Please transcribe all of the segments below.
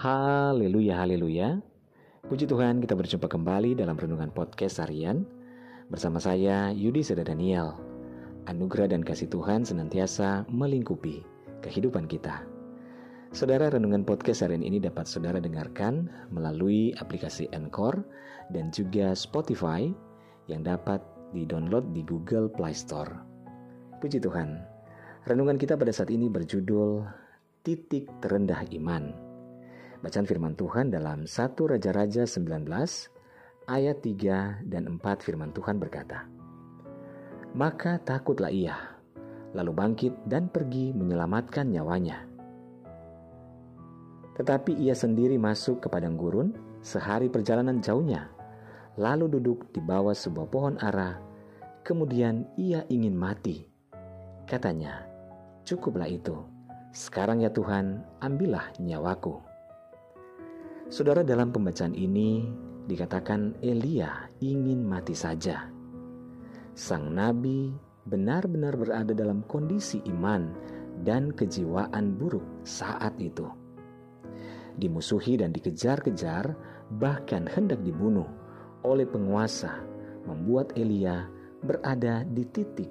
Haleluya, haleluya. Puji Tuhan kita berjumpa kembali dalam Renungan Podcast Harian. Bersama saya Yudi Seda Daniel. Anugerah dan kasih Tuhan senantiasa melingkupi kehidupan kita. Saudara Renungan Podcast Harian ini dapat saudara dengarkan melalui aplikasi Anchor dan juga Spotify Yang dapat di-download di Google Play Store. Puji Tuhan. Renungan kita pada saat ini berjudul Titik Terendah Iman Bacaan firman Tuhan dalam 1 Raja-Raja 19 ayat 3 dan 4 firman Tuhan berkata, Maka takutlah ia, lalu bangkit dan pergi menyelamatkan nyawanya. Tetapi ia sendiri masuk ke padang gurun sehari perjalanan jauhnya, lalu duduk di bawah sebuah pohon ara, kemudian ia ingin mati. Katanya, cukuplah itu, sekarang ya Tuhan, ambillah nyawaku. Saudara dalam pembacaan ini dikatakan Elia ingin mati saja. Sang nabi benar-benar berada dalam kondisi iman dan kejiwaan buruk saat itu. Dimusuhi dan dikejar-kejar, bahkan hendak dibunuh oleh penguasa, membuat Elia berada di titik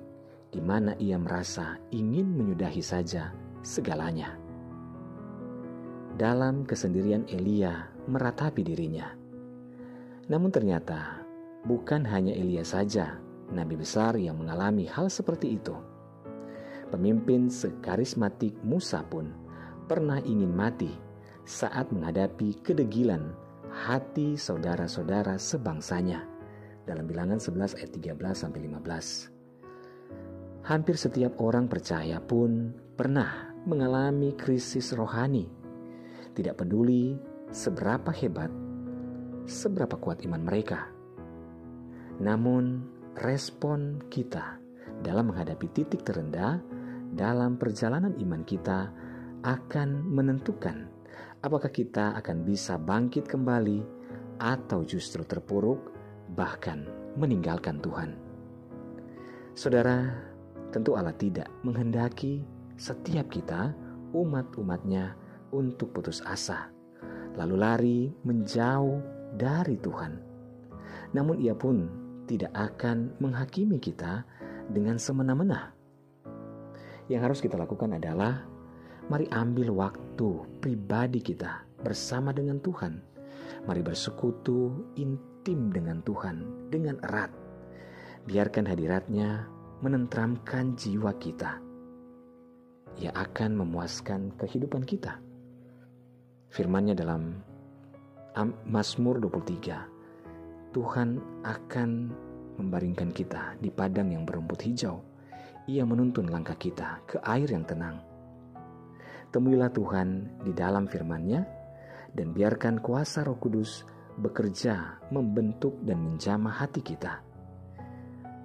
di mana ia merasa ingin menyudahi saja segalanya. Dalam kesendirian Elia meratapi dirinya. Namun ternyata bukan hanya Elia saja, nabi besar yang mengalami hal seperti itu. Pemimpin sekarismatik Musa pun pernah ingin mati saat menghadapi kedegilan hati saudara-saudara sebangsanya. Dalam bilangan 11 ayat 13 sampai 15. Hampir setiap orang percaya pun pernah mengalami krisis rohani tidak peduli seberapa hebat, seberapa kuat iman mereka. Namun, respon kita dalam menghadapi titik terendah dalam perjalanan iman kita akan menentukan apakah kita akan bisa bangkit kembali atau justru terpuruk, bahkan meninggalkan Tuhan. Saudara, tentu Allah tidak menghendaki setiap kita, umat-umatnya, untuk putus asa, lalu lari menjauh dari Tuhan. Namun ia pun tidak akan menghakimi kita dengan semena-mena. Yang harus kita lakukan adalah mari ambil waktu pribadi kita bersama dengan Tuhan. Mari bersekutu intim dengan Tuhan dengan erat. Biarkan hadiratnya menentramkan jiwa kita. Ia akan memuaskan kehidupan kita. Firmannya dalam Mazmur 23. Tuhan akan membaringkan kita di padang yang berumput hijau. Ia menuntun langkah kita ke air yang tenang. Temuilah Tuhan di dalam firman-Nya dan biarkan kuasa Roh Kudus bekerja membentuk dan menjamah hati kita.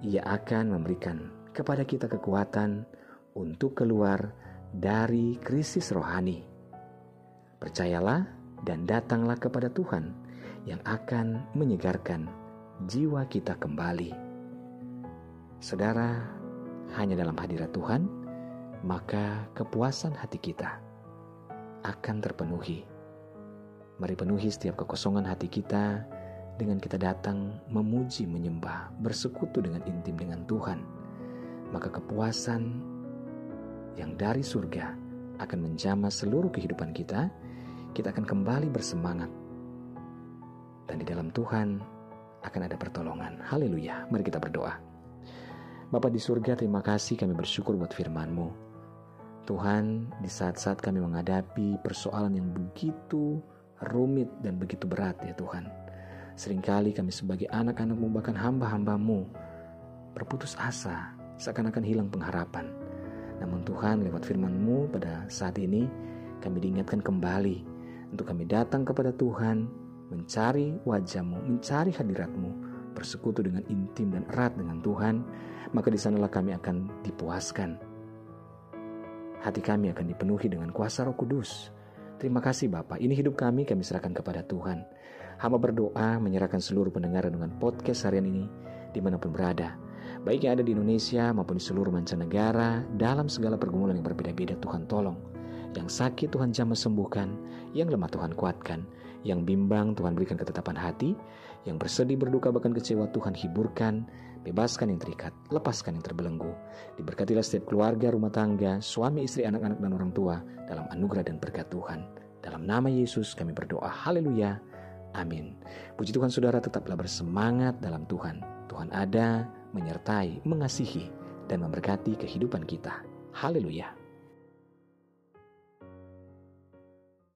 Ia akan memberikan kepada kita kekuatan untuk keluar dari krisis rohani Percayalah dan datanglah kepada Tuhan yang akan menyegarkan jiwa kita kembali. Saudara, hanya dalam hadirat Tuhan, maka kepuasan hati kita akan terpenuhi. Mari penuhi setiap kekosongan hati kita dengan kita datang memuji, menyembah, bersekutu dengan intim dengan Tuhan. Maka kepuasan yang dari surga akan menjamah seluruh kehidupan kita, kita akan kembali bersemangat. Dan di dalam Tuhan akan ada pertolongan. Haleluya. Mari kita berdoa. Bapak di surga, terima kasih kami bersyukur buat firman-Mu. Tuhan, di saat-saat kami menghadapi persoalan yang begitu rumit dan begitu berat ya Tuhan. Seringkali kami sebagai anak-anak-Mu bahkan hamba-hambamu berputus asa, seakan-akan hilang pengharapan. Namun Tuhan lewat firman-Mu pada saat ini kami diingatkan kembali untuk kami datang kepada Tuhan, mencari wajah-Mu, mencari hadirat-Mu, bersekutu dengan intim dan erat dengan Tuhan, maka di sanalah kami akan dipuaskan. Hati kami akan dipenuhi dengan kuasa Roh Kudus. Terima kasih Bapak, ini hidup kami kami serahkan kepada Tuhan. Hamba berdoa menyerahkan seluruh pendengar dengan podcast harian ini di mana pun berada baik yang ada di Indonesia maupun di seluruh mancanegara, dalam segala pergumulan yang berbeda-beda, Tuhan tolong. Yang sakit Tuhan jamah sembuhkan, yang lemah Tuhan kuatkan, yang bimbang Tuhan berikan ketetapan hati, yang bersedih berduka bahkan kecewa Tuhan hiburkan, bebaskan yang terikat, lepaskan yang terbelenggu. Diberkatilah setiap keluarga, rumah tangga, suami, istri, anak-anak, dan orang tua dalam anugerah dan berkat Tuhan. Dalam nama Yesus kami berdoa. Haleluya. Amin. Puji Tuhan saudara tetaplah bersemangat dalam Tuhan. Tuhan ada, menyertai, mengasihi, dan memberkati kehidupan kita. Haleluya.